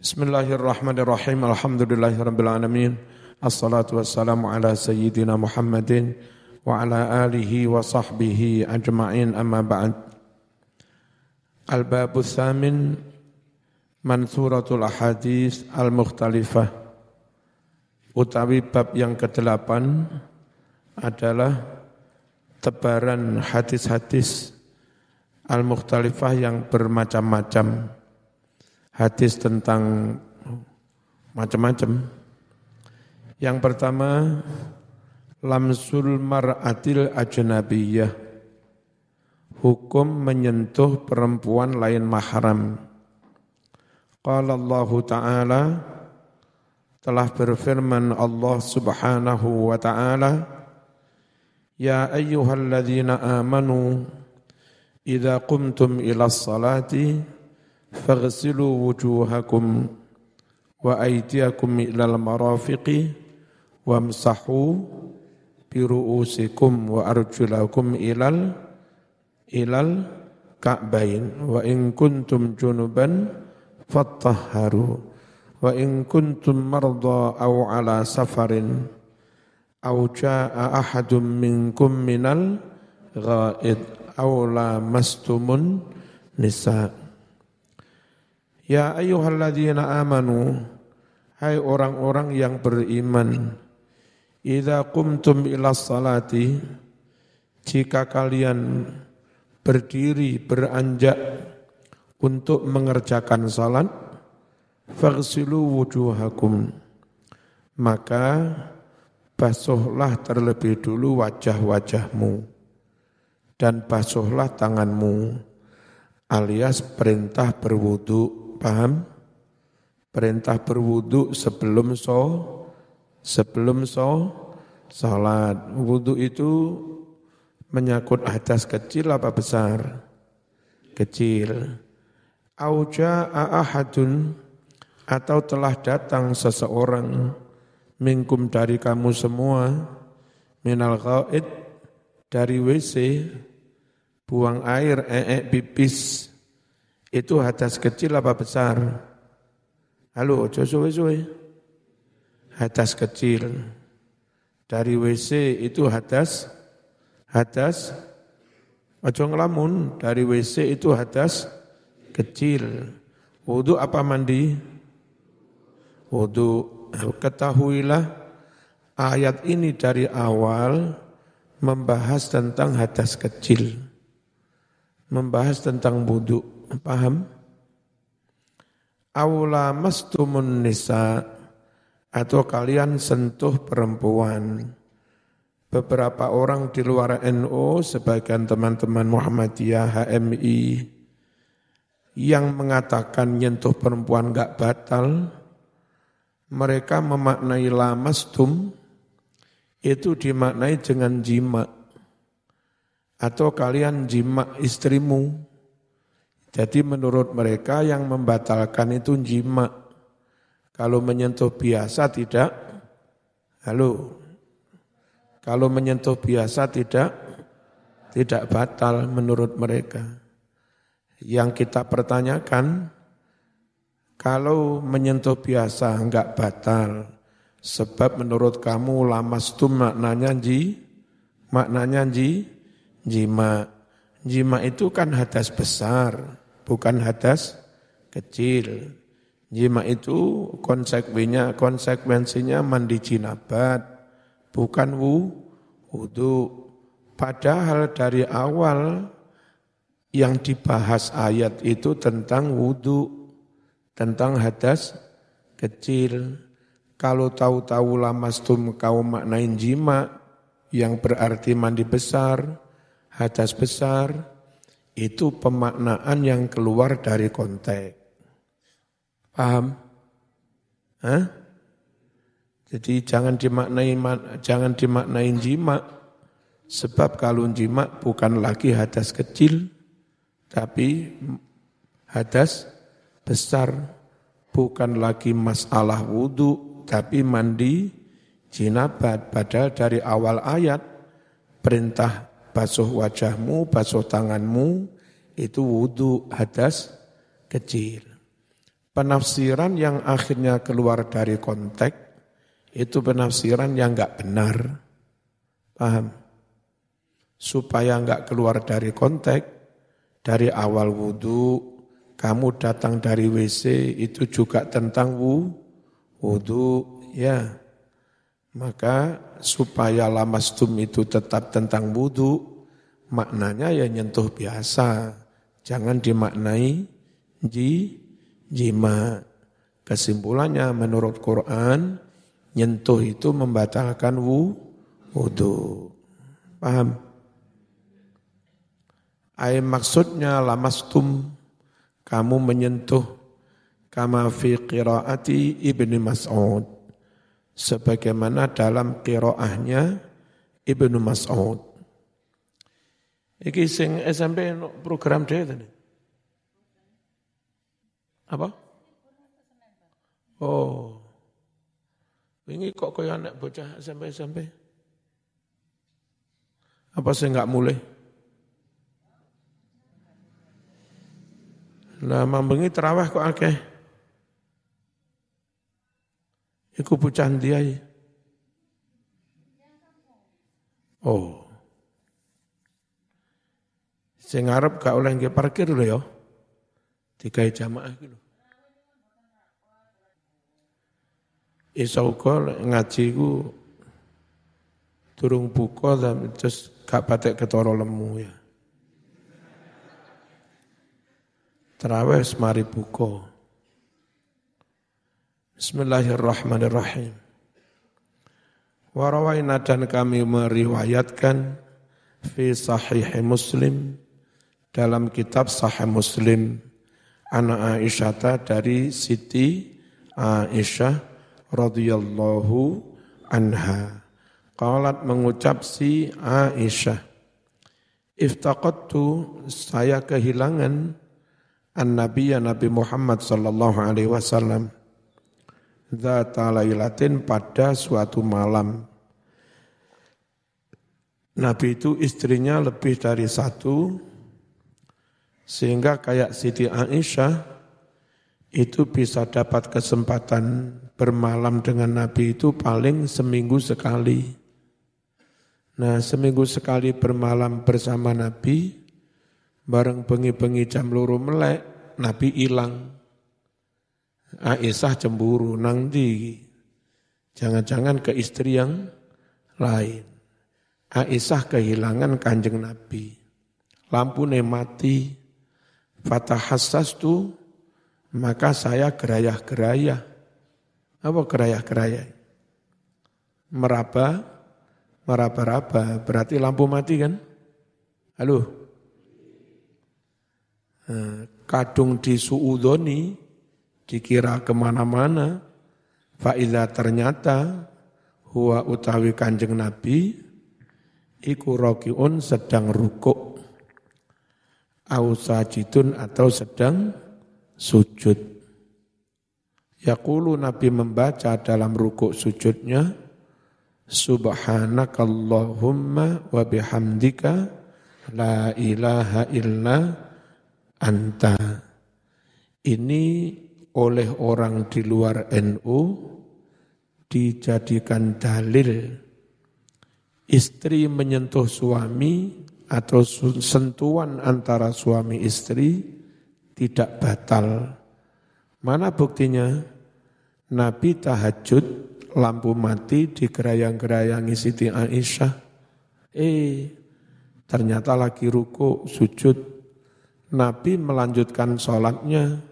Bismillahirrahmanirrahim. Alhamdulillahirabbil alamin. Assalatu wassalamu ala sayyidina Muhammadin wa ala alihi wa sahbihi ajma'in amma ba'd. Al-babu tsamin Mansuratul Ahadis Al-Mukhtalifah Utawi bab yang ke-8 adalah tebaran hadis-hadis Al-Mukhtalifah yang bermacam-macam hadis tentang macam-macam. Yang pertama, lamsul mar'atil ajnabiyah. Hukum menyentuh perempuan lain mahram. Qala Allah Ta'ala telah berfirman Allah Subhanahu wa taala Ya ayyuhalladzina amanu idza qumtum ila salati faghsilu wujuhakum wa aidiakum ilal marafiqi wamsahu biru'usikum wa arjulakum ilal ilal ka'bain wa in kuntum junuban fattahharu wa in kuntum marda aw ala safarin aw jaa ahadun minkum minal ghaid aw lamastum nisa. Ya ayyuhalladzina amanu Hai orang-orang yang beriman Idza qumtum ila salati Jika kalian berdiri beranjak untuk mengerjakan salat faghsilu wujuhakum maka basuhlah terlebih dulu wajah-wajahmu dan basuhlah tanganmu alias perintah berwudu Paham? Perintah berwudu sebelum so sebelum so salat. Wudu itu menyangkut hadas kecil apa besar? Kecil. Auja ahadun atau telah datang seseorang mingkum dari kamu semua minal ghaid dari WC buang air ee pipis itu hadas kecil apa besar? Halo, ojo suwe-suwe. Hadas kecil. Dari WC itu hadas, hadas, ojo ngelamun. Dari WC itu hadas kecil. Wudhu apa mandi? Wudhu. Ketahuilah ayat ini dari awal membahas tentang hadas kecil. Membahas tentang wudhu Paham? Aula mastumun nisa atau kalian sentuh perempuan. Beberapa orang di luar NU, sebagian teman-teman Muhammadiyah, HMI, yang mengatakan nyentuh perempuan gak batal, mereka memaknai lamastum, itu dimaknai dengan jima. Atau kalian jima istrimu, jadi menurut mereka yang membatalkan itu jima. Kalau menyentuh biasa tidak, halo. Kalau menyentuh biasa tidak, tidak batal menurut mereka. Yang kita pertanyakan, kalau menyentuh biasa enggak batal, sebab menurut kamu lamas itu maknanya ji, maknanya ji, jima. Jima itu kan hadas besar bukan hadas kecil. Jima itu konsekuensinya, konsekuensinya mandi jinabat, bukan wu, wudu. Padahal dari awal yang dibahas ayat itu tentang wudu, tentang hadas kecil. Kalau tahu-tahu lamastum kau maknain jima, yang berarti mandi besar, hadas besar, itu pemaknaan yang keluar dari konteks. Paham? Hah? Jadi jangan dimaknai jangan dimaknai jima sebab kalau jima bukan lagi hadas kecil tapi hadas besar bukan lagi masalah wudhu tapi mandi jinabat padahal dari awal ayat perintah basuh wajahmu, basuh tanganmu, itu wudhu hadas kecil. Penafsiran yang akhirnya keluar dari konteks itu penafsiran yang enggak benar. Paham? Supaya enggak keluar dari konteks, dari awal wudhu, kamu datang dari WC itu juga tentang wudhu, ya. Maka supaya lamastum itu tetap tentang wudhu, maknanya ya nyentuh biasa. Jangan dimaknai ji, jima. Kesimpulannya menurut Quran, nyentuh itu membatalkan wu, wudhu. Paham? Ay maksudnya lamastum, kamu menyentuh kama fi qiraati Ibnu Mas'ud. Sebagaimana dalam qiraahnya Ibnu Mas'ud. Iki sing SMP program dia tadi. Apa? Oh. Ini kok kaya anak bocah SMP-SMP? Apa saya enggak mulai? Lah mambengi terawih kok akeh. Iku bocah dia Oh. Sing ngarep gak oleh nggih parkir lho ya. Tiga jamaah gitu. Iso uga ngaji ku durung buka terus gak patek ketara lemu ya. Terawih semari buka. Bismillahirrahmanirrahim. Warawaina dan kami meriwayatkan fi sahih Muslim dalam kitab sahih Muslim anak Aisyah dari Siti Aisyah radhiyallahu anha. Qalat mengucap si Aisyah, Iftaqattu saya kehilangan an-nabiya Nabi Muhammad sallallahu alaihi wasallam Zata lailatin pada suatu malam. Nabi itu istrinya lebih dari satu, sehingga kayak Siti Aisyah itu bisa dapat kesempatan bermalam dengan Nabi itu paling seminggu sekali. Nah seminggu sekali bermalam bersama Nabi, bareng bengi-bengi jam luru melek, Nabi hilang. Aisyah cemburu, nang di. Jangan-jangan ke istri yang lain. Aisyah kehilangan kanjeng Nabi. Lampu mati. Fatah hassas tu, maka saya gerayah-gerayah. Apa gerayah-gerayah? Meraba, meraba-raba, berarti lampu mati kan? Halo? kadung di suudoni, dikira ke mana-mana, fa'ilah ternyata huwa utawi kanjeng Nabi, iku rokiun sedang rukuk, au sajidun atau sedang sujud. Yaqulu Nabi membaca dalam rukuk sujudnya, Subhanakallahumma wa bihamdika la ilaha illa anta ini oleh orang di luar NU dijadikan dalil istri menyentuh suami atau sentuhan antara suami istri tidak batal. Mana buktinya? Nabi tahajud lampu mati di gerayang-gerayangi Siti Aisyah. Eh, ternyata lagi ruku sujud Nabi melanjutkan sholatnya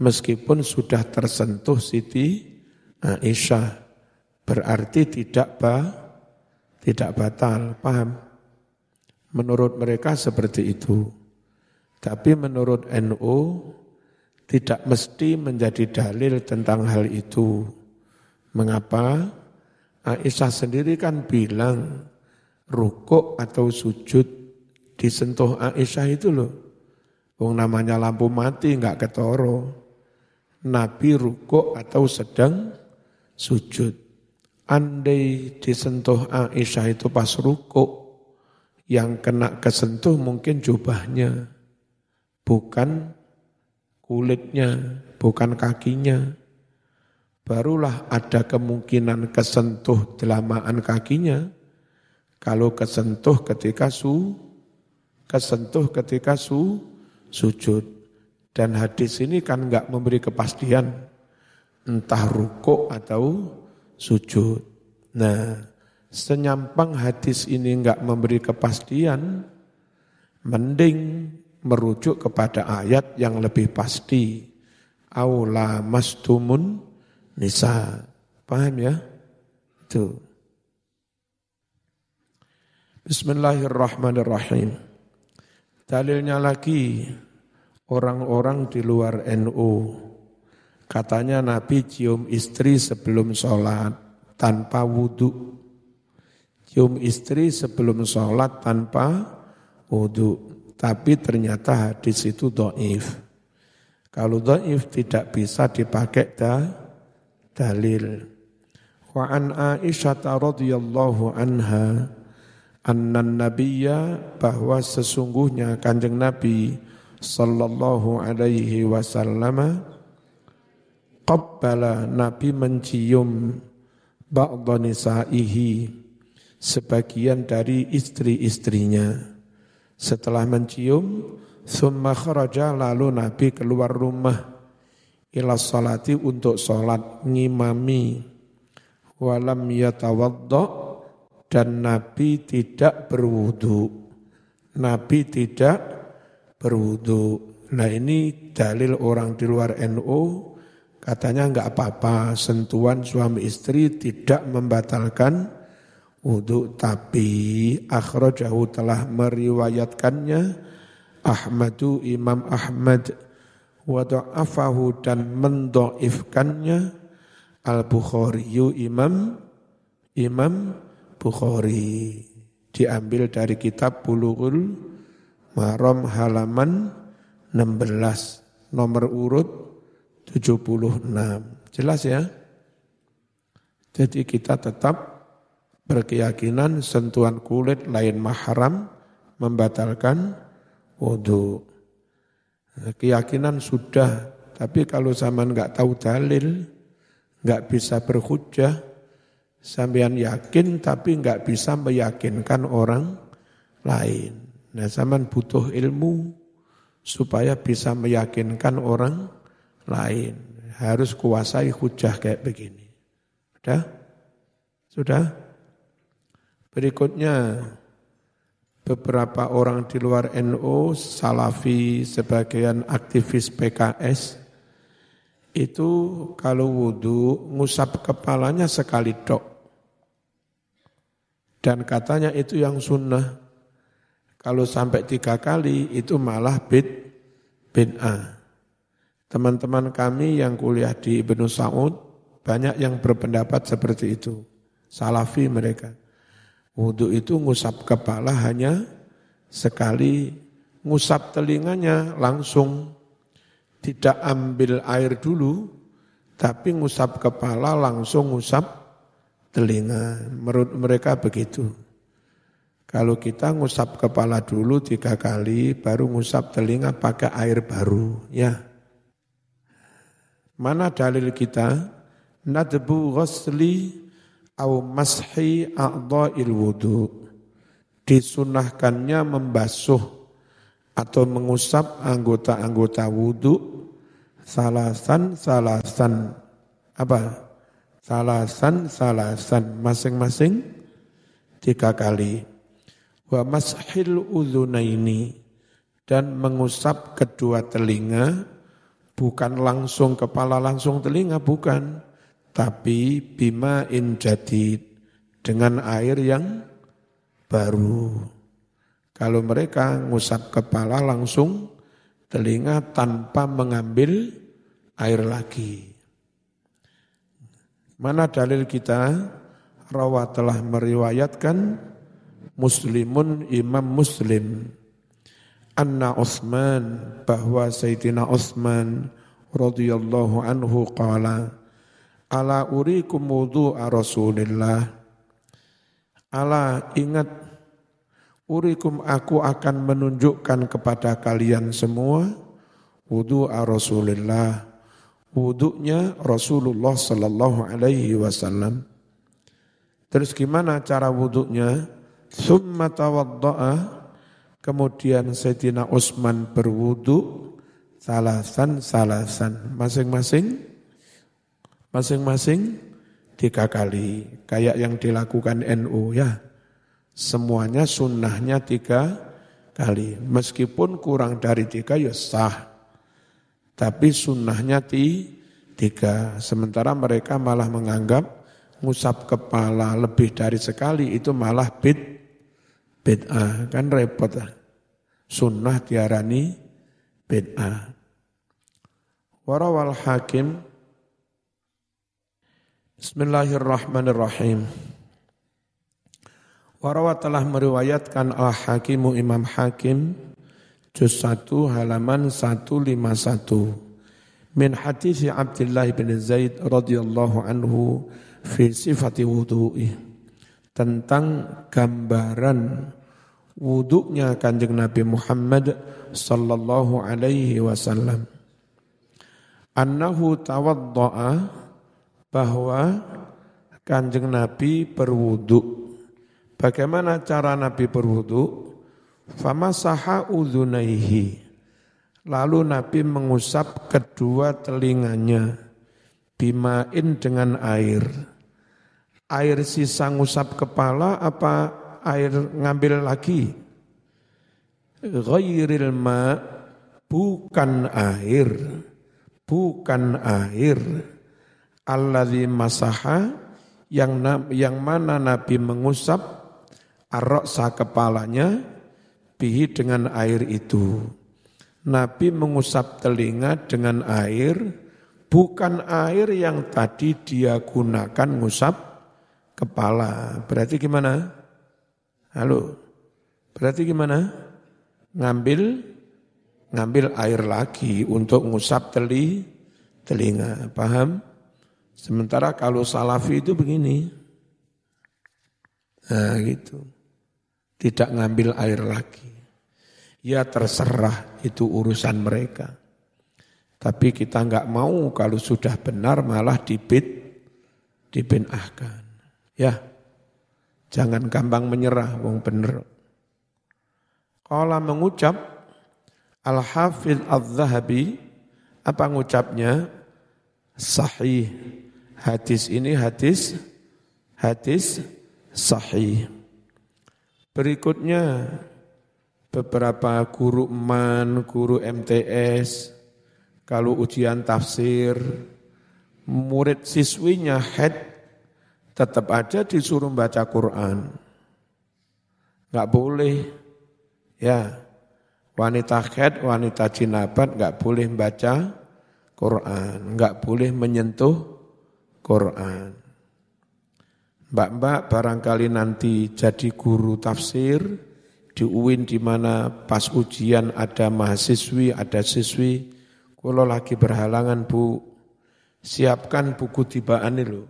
meskipun sudah tersentuh Siti Aisyah. Berarti tidak ba, tidak batal, paham? Menurut mereka seperti itu. Tapi menurut NU tidak mesti menjadi dalil tentang hal itu. Mengapa? Aisyah sendiri kan bilang rukuk atau sujud disentuh Aisyah itu loh Wong namanya lampu mati nggak ketoro. Nabi rukuk atau sedang sujud. Andai disentuh Aisyah itu pas rukuk, yang kena kesentuh mungkin jubahnya, bukan kulitnya, bukan kakinya. Barulah ada kemungkinan kesentuh delamaan kakinya. Kalau kesentuh ketika su, kesentuh ketika su, sujud. Dan hadis ini kan enggak memberi kepastian entah ruko atau sujud. Nah, senyampang hadis ini enggak memberi kepastian, mending merujuk kepada ayat yang lebih pasti. Aula mastumun nisa. Paham ya? Itu. Bismillahirrahmanirrahim. Dalilnya lagi orang-orang di luar NU. Katanya Nabi cium istri sebelum sholat tanpa wudhu. Cium istri sebelum sholat tanpa wudhu. Tapi ternyata hadis itu do'if. Kalau do'if tidak bisa dipakai da, dalil. Wa an Aisyah radhiyallahu anha anna nabiyya bahwa sesungguhnya kanjeng Nabi sallallahu alaihi wasallam qabbala Nabi mencium ba'dha nisaihi sebagian dari istri-istrinya setelah mencium, summa kharaja lalu Nabi keluar rumah ila salati untuk salat ngimami walam yatawadda dan Nabi tidak berwudu. Nabi tidak berwudu. Nah ini dalil orang di luar NU katanya enggak apa-apa. Sentuhan suami istri tidak membatalkan wudhu tapi akhrajahu telah meriwayatkannya. Ahmadu Imam Ahmad wada'afahu dan mendoifkannya Al-Bukhari Imam Imam Bukhari. Diambil dari kitab Bulughul Maram halaman 16 nomor urut 76 jelas ya jadi kita tetap berkeyakinan sentuhan kulit lain mahram membatalkan wudhu. Keyakinan sudah, tapi kalau zaman nggak tahu dalil, nggak bisa berhujah, sampean yakin tapi nggak bisa meyakinkan orang lain. Nah zaman butuh ilmu supaya bisa meyakinkan orang lain. Harus kuasai hujah kayak begini. Sudah? Sudah? Berikutnya beberapa orang di luar NU, Salafi, sebagian aktivis PKS itu kalau wudhu ngusap kepalanya sekali dok. Dan katanya itu yang sunnah. Kalau sampai tiga kali itu malah bid bid'ah. Teman-teman kami yang kuliah di Ibnu Saud banyak yang berpendapat seperti itu. Salafi mereka. Wudhu itu ngusap kepala hanya sekali, ngusap telinganya langsung. Tidak ambil air dulu, tapi ngusap kepala langsung ngusap telinga. Menurut mereka begitu. Kalau kita ngusap kepala dulu tiga kali, baru ngusap telinga pakai air baru. Ya. Mana dalil kita? Nadbu ghasli au mashi a'dha'il wudu disunahkannya membasuh atau mengusap anggota-anggota wudu salasan salasan apa salasan salasan masing-masing tiga kali wa mashil udhunaini dan mengusap kedua telinga bukan langsung kepala langsung telinga bukan tapi bima in jadid dengan air yang baru. Kalau mereka ngusap kepala langsung telinga tanpa mengambil air lagi. Mana dalil kita? Rawa telah meriwayatkan Muslimun Imam Muslim Anna Utsman bahwa Sayyidina Utsman radhiyallahu anhu qala Ala urikum wudu'a Rasulillah. Ala ingat urikum aku akan menunjukkan kepada kalian semua wudu Rasulullah, wudunya Rasulullah sallallahu alaihi wasallam. Terus gimana cara wudunya? Summa tawadda'a, kemudian Sayyidina Utsman berwudu salasan salasan. Masing-masing masing-masing tiga kali kayak yang dilakukan NU ya. Semuanya sunnahnya tiga kali. Meskipun kurang dari tiga ya sah. Tapi sunnahnya ti, tiga. Sementara mereka malah menganggap ngusap kepala lebih dari sekali itu malah bid bid'ah. Kan repot lah. Sunnah tiarani bid'ah. Warawal Hakim. Bismillahirrahmanirrahim. Warawat telah meriwayatkan Al-Hakimu Imam Hakim Juz 1 halaman 151 Min hadis Abdullah bin Zaid radhiyallahu anhu fi sifati wudu'i tentang gambaran wuduknya kanjeng Nabi Muhammad sallallahu alaihi wasallam annahu tawadda'a bahwa kanjeng Nabi berwudu. Bagaimana cara Nabi berwudu? Famasaha udhunaihi. Lalu Nabi mengusap kedua telinganya bimain dengan air. Air sisa ngusap kepala apa air ngambil lagi? Ghairil ma bukan air bukan air alladzi masaha yang yang mana Nabi mengusap aroksa kepalanya bihi dengan air itu. Nabi mengusap telinga dengan air, bukan air yang tadi dia gunakan ngusap kepala. Berarti gimana? Halo? Berarti gimana? Ngambil ngambil air lagi untuk ngusap teli, telinga. Paham? Sementara kalau salafi itu begini. Nah gitu. Tidak ngambil air lagi. Ya terserah itu urusan mereka. Tapi kita enggak mau kalau sudah benar malah dibit, dibinahkan. Ya, jangan gampang menyerah, wong bener. Kalau mengucap Al-Hafidh Al-Zahabi, apa ngucapnya? Sahih. Hadis ini hadis, hadis sahih. Berikutnya, beberapa guru MAN, guru MTS, kalau ujian tafsir, murid siswinya head, tetap aja disuruh baca Quran. Enggak boleh. Ya, Wanita khed, wanita jinabat nggak boleh baca Quran, nggak boleh menyentuh Quran. Mbak-mbak barangkali nanti jadi guru tafsir di UIN di mana pas ujian ada mahasiswi, ada siswi, kalau lagi berhalangan bu, siapkan buku tibaan itu.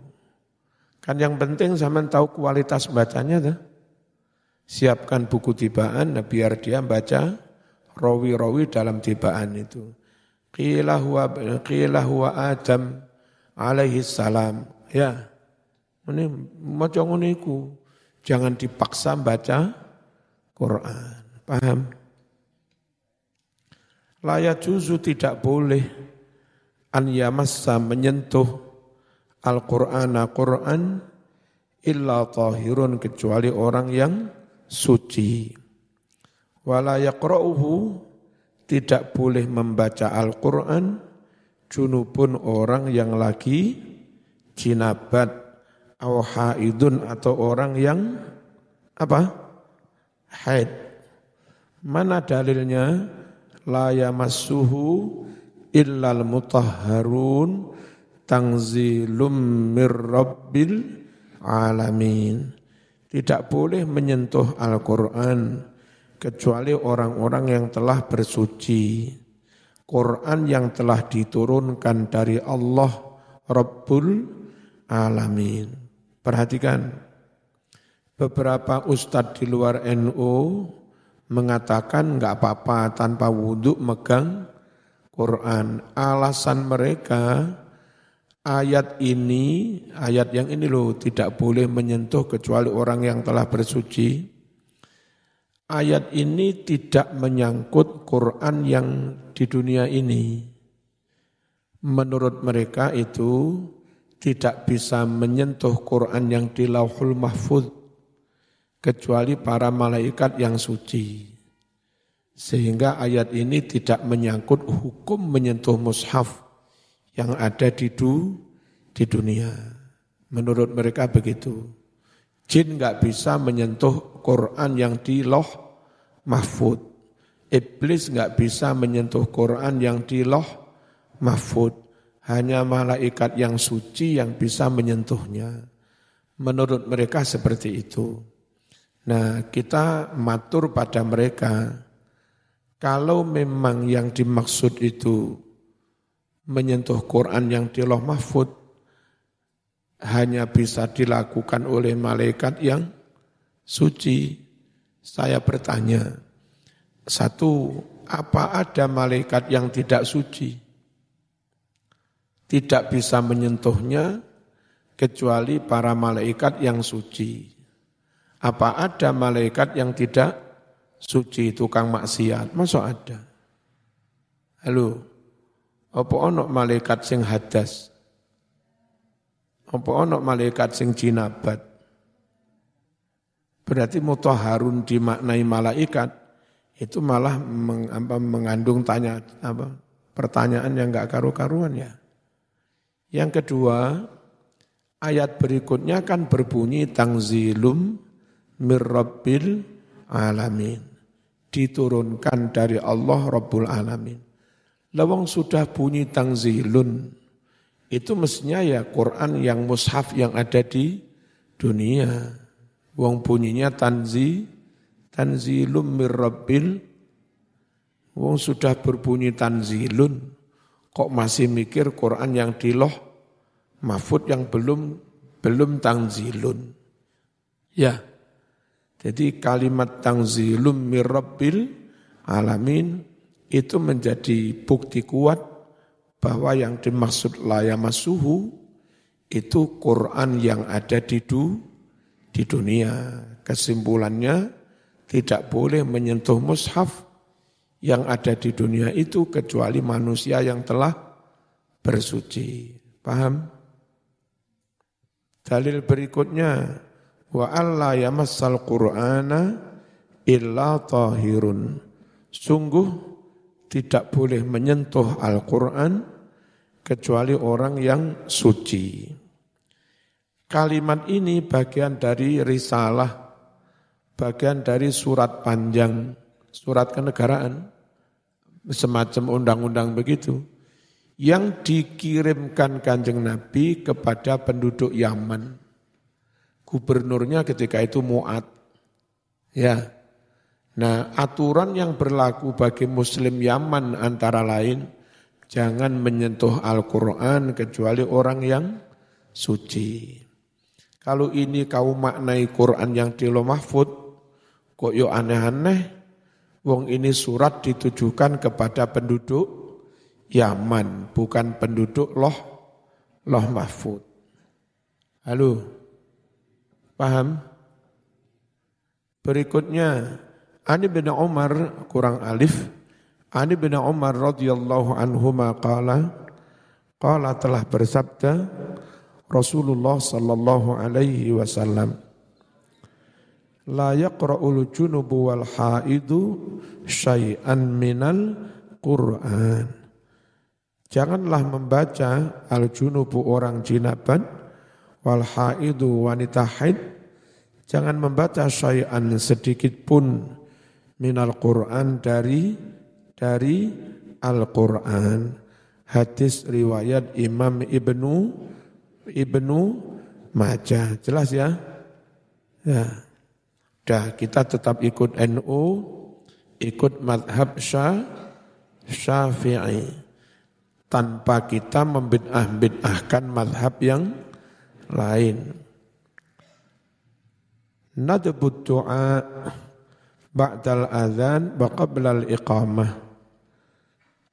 Kan yang penting zaman tahu kualitas bacanya tuh. Siapkan buku tibaan, nah biar dia baca rawi-rawi dalam tibaan itu. Qila huwa, qila huwa Adam alaihi salam. Ya, ini macam iku. Jangan dipaksa baca Quran. Paham? Layak juzu tidak boleh an yamassa menyentuh Al-Qur'an Quran illa tahirun kecuali orang yang suci wala yaqra'uhu tidak boleh membaca Al-Qur'an junubun orang yang lagi jinabat au haidun atau orang yang apa? haid. Mana dalilnya? La yamassuhu illal mutahharun tangzilum mir rabbil alamin. Tidak boleh menyentuh Al-Qur'an kecuali orang-orang yang telah bersuci. Quran yang telah diturunkan dari Allah Rabbul Alamin. Perhatikan, beberapa ustadz di luar NU mengatakan nggak apa-apa tanpa wudhu megang Quran. Alasan mereka ayat ini, ayat yang ini loh tidak boleh menyentuh kecuali orang yang telah bersuci. Ayat ini tidak menyangkut Quran yang di dunia ini. Menurut mereka itu tidak bisa menyentuh Quran yang di lauhul mahfud kecuali para malaikat yang suci. Sehingga ayat ini tidak menyangkut hukum menyentuh mushaf yang ada di, du, di dunia. Menurut mereka begitu. Jin nggak bisa menyentuh Quran yang di loh mahfud. Iblis nggak bisa menyentuh Quran yang di loh mahfud. Hanya malaikat yang suci yang bisa menyentuhnya. Menurut mereka seperti itu. Nah kita matur pada mereka, kalau memang yang dimaksud itu menyentuh Quran yang di loh mahfud, hanya bisa dilakukan oleh malaikat yang suci. Saya bertanya, satu, apa ada malaikat yang tidak suci? Tidak bisa menyentuhnya kecuali para malaikat yang suci. Apa ada malaikat yang tidak suci tukang maksiat, masuk ada. Halo, apa ono malaikat sing hadas? Apa ono malaikat sing jinabat? Berarti mutahharun dimaknai malaikat itu malah meng, apa, mengandung tanya apa pertanyaan yang enggak karu-karuan ya. Yang kedua, ayat berikutnya kan berbunyi tangzilum mirrabbil alamin. Diturunkan dari Allah Rabbul Alamin. Lawang sudah bunyi tangzilun. Itu mestinya ya Quran yang mushaf yang ada di dunia. Wong bunyinya tanzi, tanzilum mirrabbil. Wong sudah berbunyi tanzilun. Kok masih mikir Quran yang di loh mahfud yang belum belum tanzilun. Ya, jadi kalimat tangzilum mirabbil alamin itu menjadi bukti kuat bahwa yang dimaksud layamasuhu itu Quran yang ada di, du, di dunia. Kesimpulannya tidak boleh menyentuh mushaf yang ada di dunia itu kecuali manusia yang telah bersuci. Paham? Dalil berikutnya wa alla yamassal qur'ana illa tahirun. Sungguh tidak boleh menyentuh Al-Quran kecuali orang yang suci. Kalimat ini bagian dari risalah, bagian dari surat panjang, surat kenegaraan, semacam undang-undang begitu, yang dikirimkan kanjeng Nabi kepada penduduk Yaman gubernurnya ketika itu Mu'ad. Ya. Nah, aturan yang berlaku bagi muslim Yaman antara lain jangan menyentuh Al-Qur'an kecuali orang yang suci. Kalau ini kau maknai Quran yang di mahfud, kok yo aneh-aneh, wong ini surat ditujukan kepada penduduk Yaman, bukan penduduk loh loh mahfud. Halo. Paham? Berikutnya, Ani bin Umar kurang alif. Ani bin Umar radhiyallahu anhu qala qala telah bersabda Rasulullah sallallahu alaihi wasallam La yaqra'ul junubu wal haidu syai'an minal Qur'an. Janganlah membaca al-junubu orang jinabat wal haidu wanita haid jangan membaca syai'an sedikit pun minal Quran dari dari Al-Quran. Hadis riwayat Imam Ibnu Ibnu Majah. Jelas ya? Ya. Dah kita tetap ikut NU, ikut madhab syah, syafi'i. Tanpa kita membid'ah-bid'ahkan madhab yang lain. Nadbut du'a ba'dal adzan wa qablal iqamah.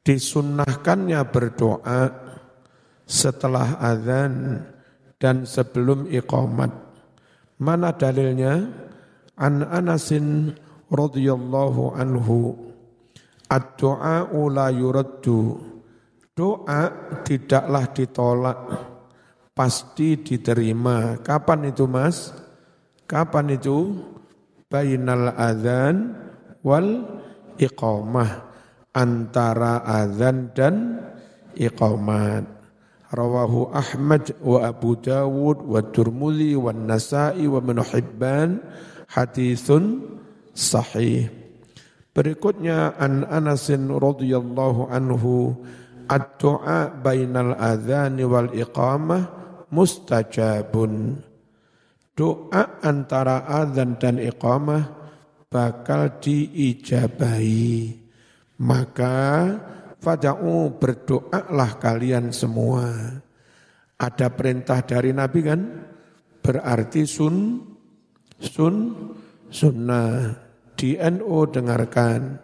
disunnahkannya berdoa setelah azan dan sebelum iqamat. Mana dalilnya? An Anasin radhiyallahu anhu ad-du'a la yuraddu doa tidaklah ditolak pasti diterima kapan itu Mas kapan itu bainal adzan wal iqamah antara adzan dan iqamat rawahu Ahmad wa Abu Dawud wa Turmudi wa Nasa'i wa Ibnu hadisun sahih. Berikutnya an Anasin radhiyallahu anhu ad-du'a bainal adzan wal iqamah mustajabun. Doa antara adzan dan iqamah bakal diijabahi. Maka fada'u berdoalah kalian semua. Ada perintah dari Nabi kan? Berarti sun sun sunnah di NU dengarkan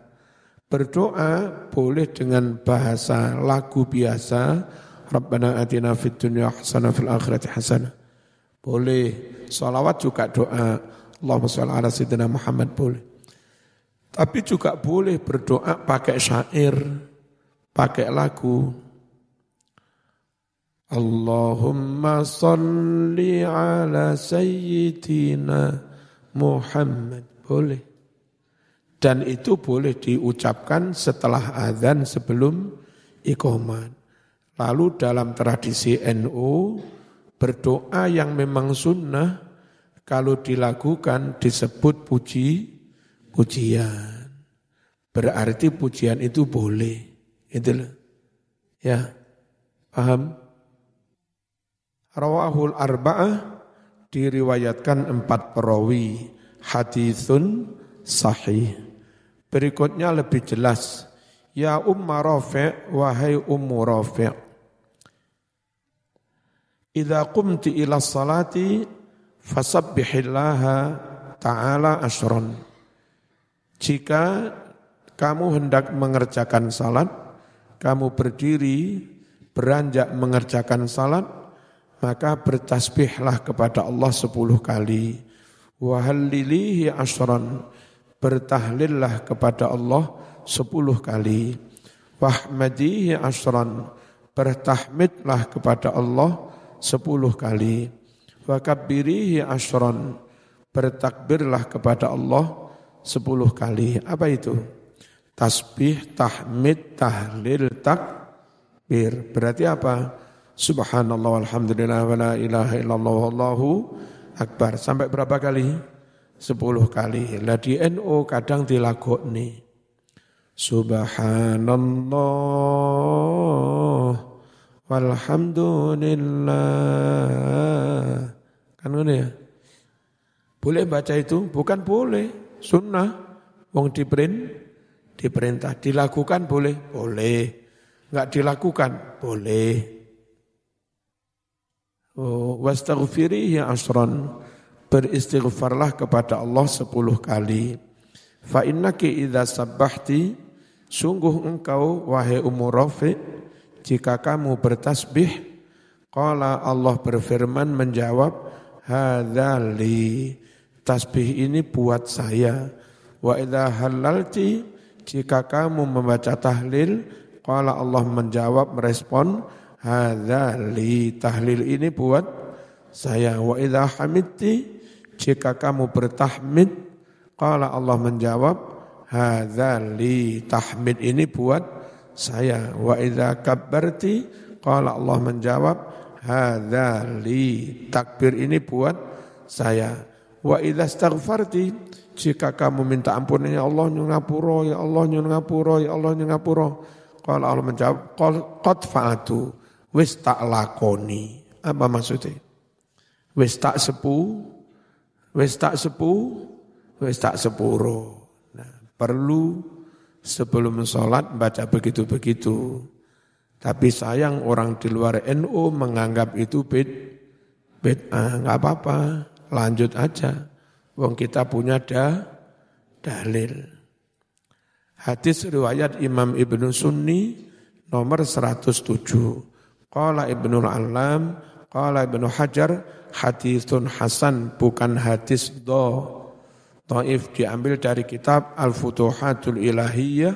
berdoa boleh dengan bahasa lagu biasa Rabbana atina fid dunya hasanah fil akhirati hasanah boleh salawat juga doa Allahumma sholli ala sayyidina Muhammad boleh tapi juga boleh berdoa pakai syair pakai lagu Allahumma salli ala sayyidina Muhammad. Boleh. Dan itu boleh diucapkan setelah azan sebelum iqamat. Lalu dalam tradisi NU berdoa yang memang sunnah kalau dilakukan disebut puji pujian. Berarti pujian itu boleh. Itu Ya. Paham? Rawahul arba'ah diriwayatkan empat perawi hadithun sahih. Berikutnya lebih jelas. Ya Umma Rafi' wahai Ummu Rafi' Idza qumti ila salati fasabbihillaha ta'ala asron. Jika kamu hendak mengerjakan salat, kamu berdiri, beranjak mengerjakan salat, maka bertasbihlah kepada Allah sepuluh kali. Wahallilihi asran, bertahlillah kepada Allah sepuluh kali. Wahmadihi asran, bertahmidlah kepada Allah sepuluh kali. Wakabbirihi asran, bertakbirlah kepada Allah sepuluh kali. Apa itu? Tasbih, tahmid, tahlil, takbir. Berarti apa? Subhanallah walhamdulillah wa la ilaha illallah wallahu akbar. Sampai berapa kali? Sepuluh kali. Lah di NU kadang dilagok nih. Subhanallah walhamdulillah. Kan ini ya? Boleh baca itu? Bukan boleh. Sunnah. Wong diperin, diperintah. Dilakukan boleh? Boleh. Enggak dilakukan? Boleh. Oh, wastaghfirihi asran beristighfarlah kepada Allah sepuluh kali fa innaki idza sabbahti sungguh engkau wahai Ummu jika kamu bertasbih qala Allah berfirman menjawab hadzali. Tasbih ini buat saya. Wa idza halalti jika kamu membaca tahlil qala Allah menjawab merespon Hadza li tahlil ini buat saya. Wa idza hamidti jika kamu bertahmid qala Allah menjawab hadza li tahmid ini buat saya wa idza kabbarti qala Allah menjawab hadza li takbir ini buat saya wa idza astaghfarti jika kamu minta ampun ya Allah nyun ngapura ya Allah nyun ngapura ya Allah nyun ngapura qala Allah menjawab qad fa'atu wis tak lakoni. Apa maksudnya? Wis tak sepu, wis tak sepu, wis tak sepuro. Nah, perlu sebelum sholat baca begitu-begitu. Tapi sayang orang di luar NU menganggap itu bid, bid ah, nggak apa-apa, lanjut aja. Wong kita punya da, dalil. Hadis riwayat Imam Ibnu Sunni nomor 107. Qala Ibnu Al-Alam, qala Ibnu Hajar, hadithun hasan bukan hadis do. Taif diambil dari kitab Al-Futuhatul Ilahiyah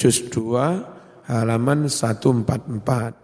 juz 2 halaman 144.